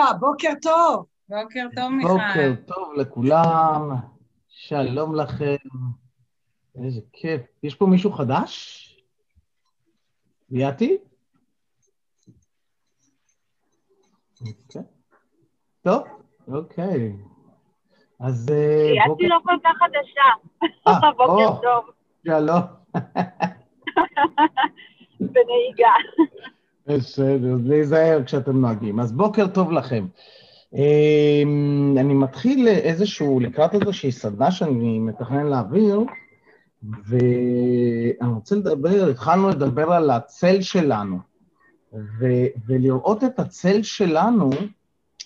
רבקה, בוקר טוב. בוקר טוב, מיכל. בוקר טוב לכולם, שלום לכם. איזה כיף. יש פה מישהו חדש? ליאתי? אוקיי. טוב, אוקיי. אז אה, ליאתי בוקר... לא כל כך חדשה. אה, בוקר טוב. שלום. בנהיגה. בסדר, להיזהר כשאתם נוהגים. אז בוקר טוב לכם. אמ, אני מתחיל איזשהו, לקראת איזושהי סדנה שאני מתכנן להעביר, ואני רוצה לדבר, התחלנו לדבר על הצל שלנו, ו, ולראות את הצל שלנו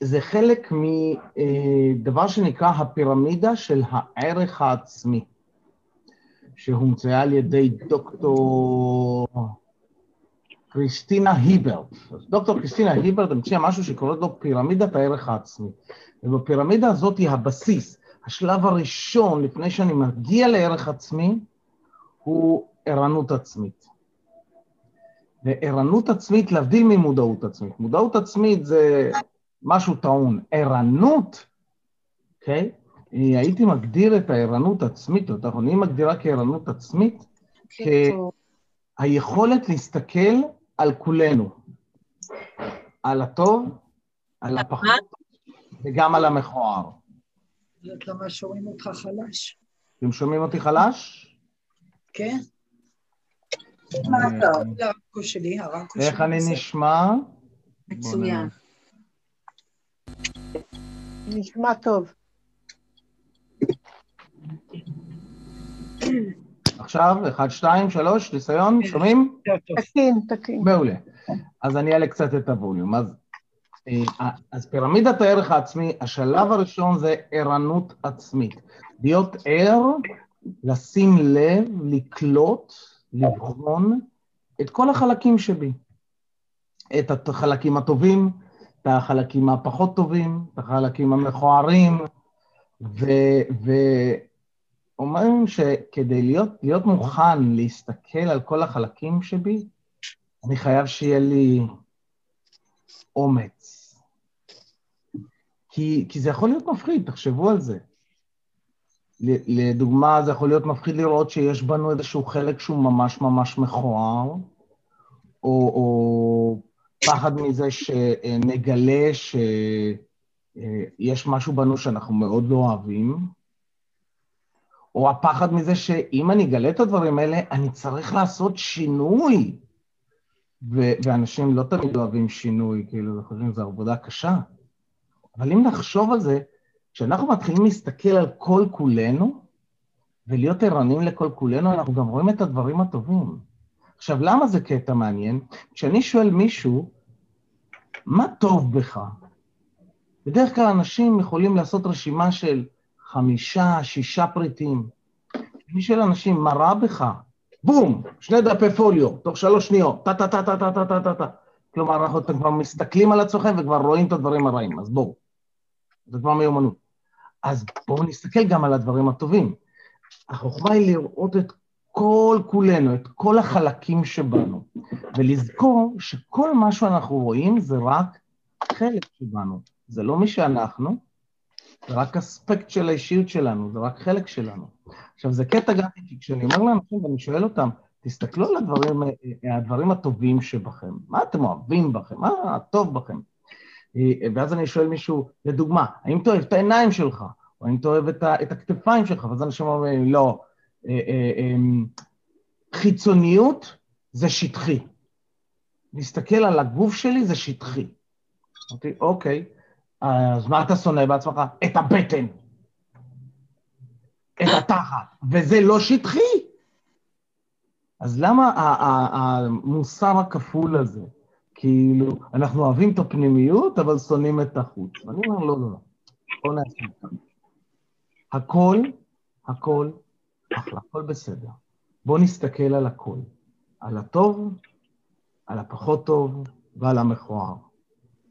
זה חלק מדבר שנקרא הפירמידה של הערך העצמי, שהומצאה על ידי דוקטור קריסטינה היברט. דוקטור קריסטינה היברט המציאה משהו שקוראת לו פירמידת הערך העצמי. ובפירמידה הזאת היא הבסיס. השלב הראשון, לפני שאני מגיע לערך עצמי, הוא ערנות עצמית. וערנות עצמית, להבדיל ממודעות עצמית. מודעות עצמית זה משהו טעון. ערנות, אוקיי? Okay? הייתי מגדיר את הערנות עצמית, או אני מגדירה כערנות עצמית, כהיכולת להסתכל על כולנו, על הטוב, על הפחות, וגם על המכוער. יודעת למה שומעים אותך חלש? אתם שומעים אותי חלש? כן? אה, שלי. איך אני. נשמע? מצוין. נשמע טוב. עכשיו, אחד, שתיים, שלוש, ניסיון, שומעים? יותר טוב. תקין, תקין. מעולה. אז אני אעלה קצת את הווליום. אז, אה, אז פירמידת הערך העצמי, השלב הראשון זה ערנות עצמית. להיות ער, לשים לב, לקלוט, לבחון את כל החלקים שבי. את החלקים הטובים, את החלקים הפחות טובים, את החלקים המכוערים, ואומרים שכדי להיות, להיות מוכן להסתכל על כל החלקים שבי, אני חייב שיהיה לי אומץ. כי, כי זה יכול להיות מפחיד, תחשבו על זה. לדוגמה, זה יכול להיות מפחיד לראות שיש בנו איזשהו חלק שהוא ממש ממש מכוער, או, או פחד מזה שנגלה שיש משהו בנו שאנחנו מאוד לא אוהבים, או הפחד מזה שאם אני אגלה את הדברים האלה, אני צריך לעשות שינוי. ו- ואנשים לא תמיד אוהבים שינוי, כאילו, חושבים שזו עבודה קשה. אבל אם נחשוב על זה, כשאנחנו מתחילים להסתכל על כל כולנו, ולהיות ערניים לכל כולנו, אנחנו גם רואים את הדברים הטובים. עכשיו, למה זה קטע מעניין? כשאני שואל מישהו, מה טוב בך? בדרך כלל אנשים יכולים לעשות רשימה של חמישה, שישה פריטים. אני שואל אנשים, מה רע בך? בום, שני דפי פוליו, תוך שלוש שניות, טה-טה-טה-טה-טה-טה-טה. כלומר, אנחנו אתם כבר מסתכלים על עצמכם וכבר רואים את הדברים הרעים, אז בואו. זה כבר מיומנות. אז בואו נסתכל גם על הדברים הטובים. החוכמה היא לראות את כל כולנו, את כל החלקים שבנו, ולזכור שכל מה שאנחנו רואים זה רק חלק שבנו. זה לא מי שאנחנו, זה רק אספקט של האישיות שלנו, זה רק חלק שלנו. עכשיו, זה קטע גם, כי כשאני אומר לאנשים ואני שואל אותם, תסתכלו על הדברים, הדברים הטובים שבכם, מה אתם אוהבים בכם, מה הטוב בכם. ואז אני שואל מישהו, לדוגמה, האם אתה אוהב את העיניים שלך, או האם אתה אוהב את, ה, את הכתפיים שלך, ואז אנשים אומרים, לא, חיצוניות זה שטחי. להסתכל על הגוף שלי זה שטחי. אמרתי, אוקיי, אז מה אתה שונא בעצמך? את הבטן. את התחת, וזה לא שטחי. אז למה המוסר הכפול הזה? כאילו, אנחנו אוהבים את הפנימיות, אבל שונאים את החוץ. ואני אומר, לא, לא, לא. בואו נעשה את זה. הכל, הכל, אחלה, הכל בסדר. בואו נסתכל על הכל. על הטוב, על הפחות טוב ועל המכוער.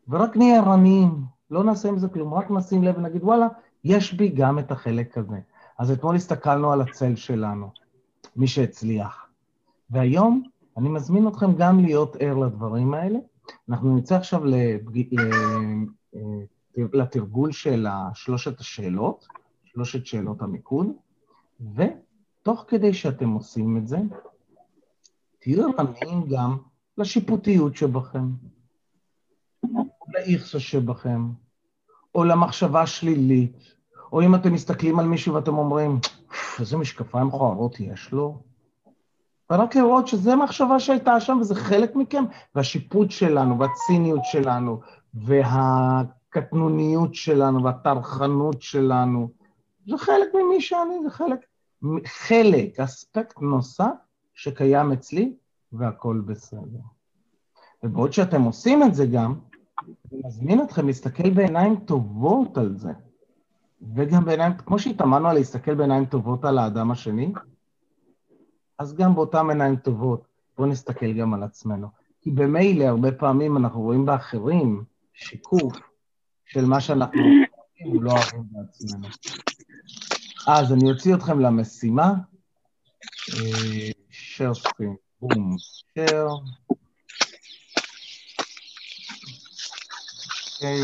ורק נהיה ערניים, לא נעשה עם זה כלום, רק נשים לב ונגיד, וואלה, יש בי גם את החלק הזה. אז אתמול הסתכלנו על הצל שלנו, מי שהצליח. והיום אני מזמין אתכם גם להיות ער לדברים האלה. אנחנו נצא עכשיו לפג... אה, לתרגול של שלושת השאלות, שלושת שאלות המיקוד, ותוך כדי שאתם עושים את זה, תהיו ערניים גם לשיפוטיות שבכם, לאיכסה שבכם, או למחשבה שלילית, או אם אתם מסתכלים על מישהו ואתם אומרים, איזה משקפיים מכוערות יש לו, ורק לראות שזו מחשבה שהייתה שם וזה חלק מכם, והשיפוט שלנו, והציניות שלנו, והקטנוניות שלנו, והטרחנות שלנו, זה חלק ממי שאני, זה חלק, חלק, אספקט נוסף שקיים אצלי, והכול בסדר. ובעוד שאתם עושים את זה גם, מזמין אתכם להסתכל בעיניים טובות על זה. וגם בעיניים, כמו שהתאמנו על להסתכל בעיניים טובות על האדם השני, אז גם באותן עיניים טובות, בואו נסתכל גם על עצמנו. כי במילא, הרבה פעמים אנחנו רואים באחרים שיקוף של מה שאנחנו אוהבים ולא אוהבים בעצמנו. אז אני אוציא אתכם למשימה. share screen, בום, share. אוקיי,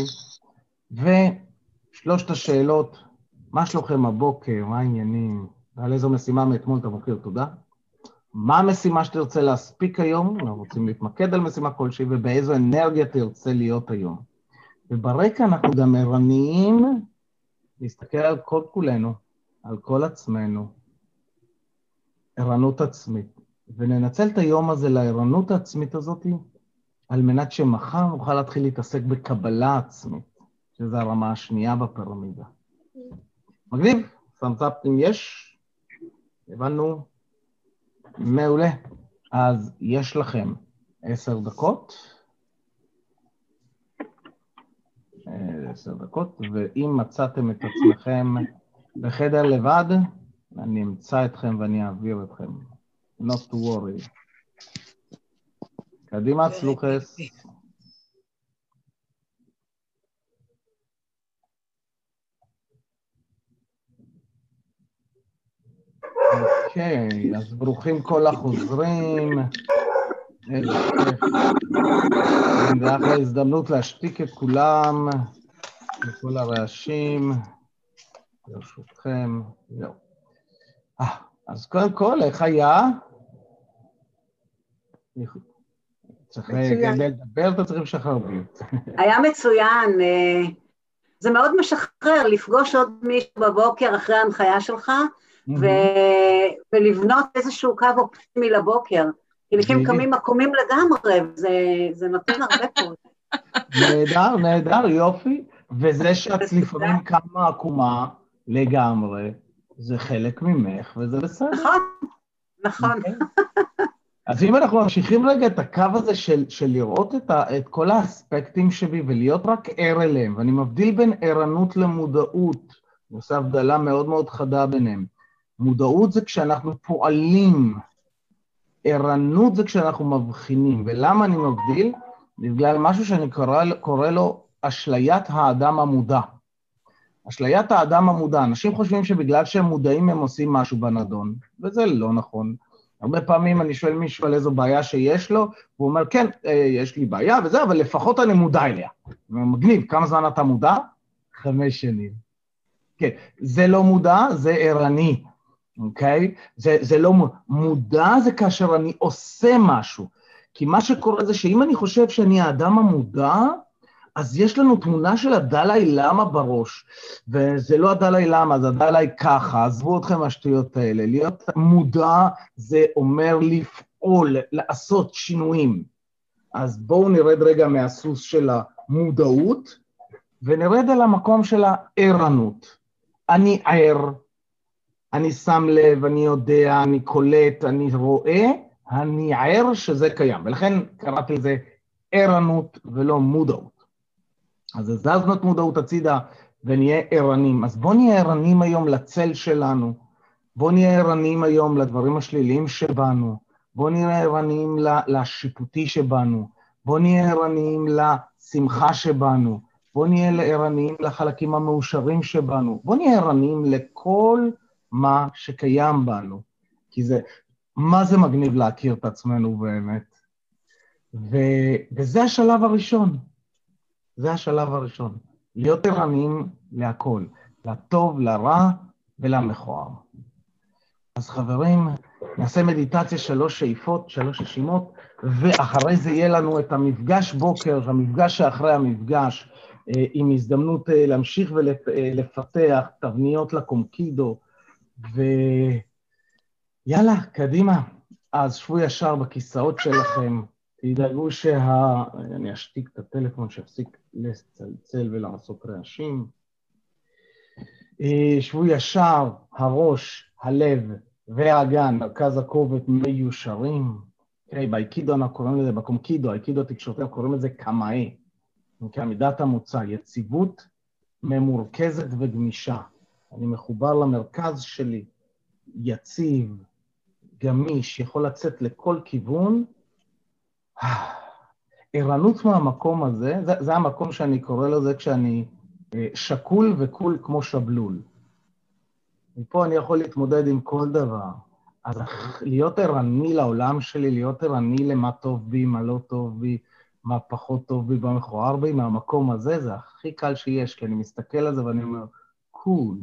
ושלושת השאלות, מה שלומכם הבוקר, מה העניינים, ועל איזו משימה מאתמול אתה מכיר, תודה. מה המשימה שתרצה להספיק היום, אנחנו רוצים להתמקד על משימה כלשהי, ובאיזו אנרגיה תרצה להיות היום. וברקע אנחנו גם ערניים להסתכל על כל כולנו, על כל עצמנו, ערנות עצמית. וננצל את היום הזה לערנות העצמית הזאת, על מנת שמחר נוכל להתחיל להתעסק בקבלה עצמית, שזו הרמה השנייה בפירמידה. מגניב? סמסאפ אם יש? הבנו? מעולה. אז יש לכם עשר דקות. עשר דקות, ואם מצאתם את עצמכם בחדר לבד, אני אמצא אתכם ואני אעביר אתכם. Not to worry. קדימה, סלוחס. אוקיי, אז ברוכים כל החוזרים. זה אחלה הזדמנות להשתיק את כולם, את כל הרעשים, ברשותכם. זהו. אז קודם כל, איך היה? צריך כדי לדבר, אתה צריך לשחרר בי. היה מצוין. זה מאוד משחרר לפגוש עוד מישהו בבוקר אחרי ההנחיה שלך, ולבנות איזשהו קו אופטימי לבוקר. כי לפעמים קמים עקומים לגמרי, זה נותן הרבה פה. נהדר, נהדר, יופי. וזה שאת לפעמים קמה עקומה לגמרי, זה חלק ממך, וזה בסדר. נכון, נכון. אז אם אנחנו ממשיכים רגע את הקו הזה של, של לראות את, ה, את כל האספקטים שבי ולהיות רק ער אליהם, ואני מבדיל בין ערנות למודעות, אני עושה הבדלה מאוד מאוד חדה ביניהם. מודעות זה כשאנחנו פועלים, ערנות זה כשאנחנו מבחינים. ולמה אני מבדיל? בגלל משהו שאני קורא, קורא לו אשליית האדם המודע. אשליית האדם המודע. אנשים חושבים שבגלל שהם מודעים הם עושים משהו בנדון, וזה לא נכון. הרבה פעמים אני שואל מישהו על איזו בעיה שיש לו, והוא אומר, כן, אה, יש לי בעיה וזה, אבל לפחות אני מודע אליה. מגניב, כמה זמן אתה מודע? חמש שנים. כן, זה לא מודע, זה ערני, אוקיי? זה, זה לא מודע, זה כאשר אני עושה משהו. כי מה שקורה זה שאם אני חושב שאני האדם המודע, אז יש לנו תמונה של הדלאי למה בראש, וזה לא הדלאי למה, זה הדלאי ככה, עזבו אתכם מהשטויות האלה. להיות מודע זה אומר לפעול, לעשות שינויים. אז בואו נרד רגע מהסוס של המודעות, ונרד על המקום של הערנות. אני ער, אני שם לב, אני יודע, אני קולט, אני רואה, אני ער שזה קיים. ולכן קראתי לזה ערנות ולא מודעות. אז הזזנו את מודעות הצידה ונהיה ערנים. אז בואו נהיה ערנים היום לצל שלנו, בואו נהיה ערנים היום לדברים השליליים שבנו, בואו נהיה ערנים לשיפוטי שבנו, בואו נהיה ערניים לשמחה שבנו, בואו נהיה ערניים לחלקים המאושרים שבנו, בואו נהיה ערניים לכל מה שקיים בנו, כי זה, מה זה מגניב להכיר את עצמנו באמת? ו, וזה השלב הראשון. זה השלב הראשון. להיות ערניים להכל, לטוב, לרע ולמכוער. אז חברים, נעשה מדיטציה שלוש שאיפות, שלוש רשימות, ואחרי זה יהיה לנו את המפגש בוקר, המפגש שאחרי המפגש, אה, עם הזדמנות אה, להמשיך ולפתח תבניות לקומקידו, ויאללה, קדימה. אז שבו ישר בכיסאות שלכם, תדאגו שה... אני אשתיק את הטלפון שיפסיק לצלצל ולעשות רעשים. אה, שבו ישר, הראש, הלב והאגן, מרכז הכובד מיושרים. אוקיי, באייקידו אנחנו קוראים לזה, בקומקידו, האייקידו התקשורתי, אנחנו קוראים לזה קמאי. אוקיי, מידת המוצא, יציבות ממורכזת וגמישה. אני מחובר למרכז שלי, יציב, גמיש, יכול לצאת לכל כיוון. ערנות מהמקום הזה, זה, זה המקום שאני קורא לזה כשאני אה, שקול וקול כמו שבלול. מפה אני יכול להתמודד עם כל דבר. אז להיות ערני לעולם שלי, להיות ערני למה טוב בי, מה לא טוב בי, מה פחות טוב בי, מה מכוער בי, מהמקום הזה, זה הכי קל שיש, כי אני מסתכל על זה ואני אומר, קול,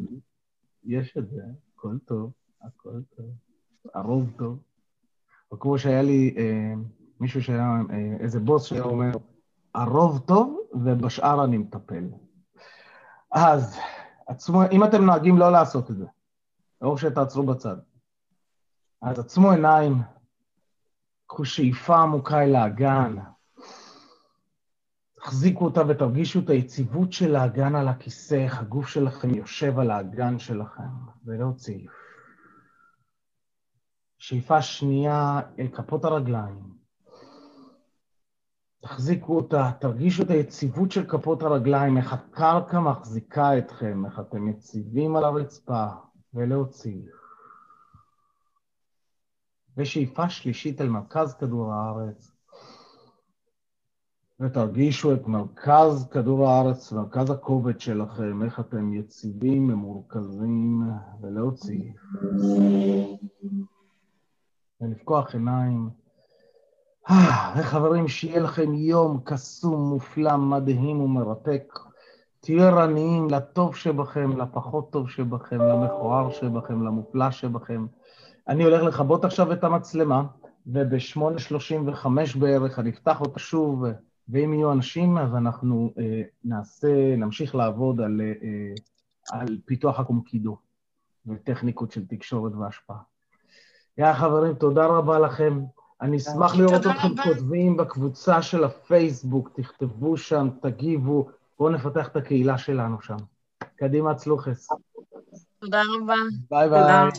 יש את זה, הכל טוב, הכל טוב, הרוב טוב. או כמו שהיה לי אה, מישהו שהיה, אה, איזה בוס שהיה אומר, הרוב טוב ובשאר אני מטפל. אז, עצמו, אם אתם נוהגים לא לעשות את זה, או שתעצרו בצד. אז עצמו עיניים, קחו שאיפה עמוקה אל האגן, תחזיקו אותה ותרגישו את היציבות של האגן על הכיסא, איך הגוף שלכם יושב על האגן שלכם, ולהוציא. שאיפה שנייה אל כפות הרגליים. תחזיקו אותה, תרגישו את היציבות של כפות הרגליים, איך הקרקע מחזיקה אתכם, איך אתם יציבים על הרצפה, ולהוציא. ושאיפה שלישית אל מרכז כדור הארץ, ותרגישו את מרכז כדור הארץ, מרכז הכובד שלכם, איך אתם יציבים, ממורכזים, ולהוציא. ולפקוח עיניים. וחברים, שיהיה לכם יום קסום, מופלא, מדהים ומרתק. תהיו ערניים לטוב שבכם, לפחות טוב שבכם, למכוער שבכם, למופלא שבכם. אני הולך לכבות עכשיו את המצלמה, וב-8.35 בערך אני אפתח אותה שוב, ואם יהיו אנשים, אז אנחנו אה, נעשה, נמשיך לעבוד על, אה, על פיתוח הקומקידו וטכניקות של תקשורת והשפעה. יא חברים, תודה רבה לכם. אני אשמח לראות אתכם כותבים בקבוצה של הפייסבוק, תכתבו שם, תגיבו, בואו נפתח את הקהילה שלנו שם. קדימה, צלוחס. תודה רבה. ביי ביי.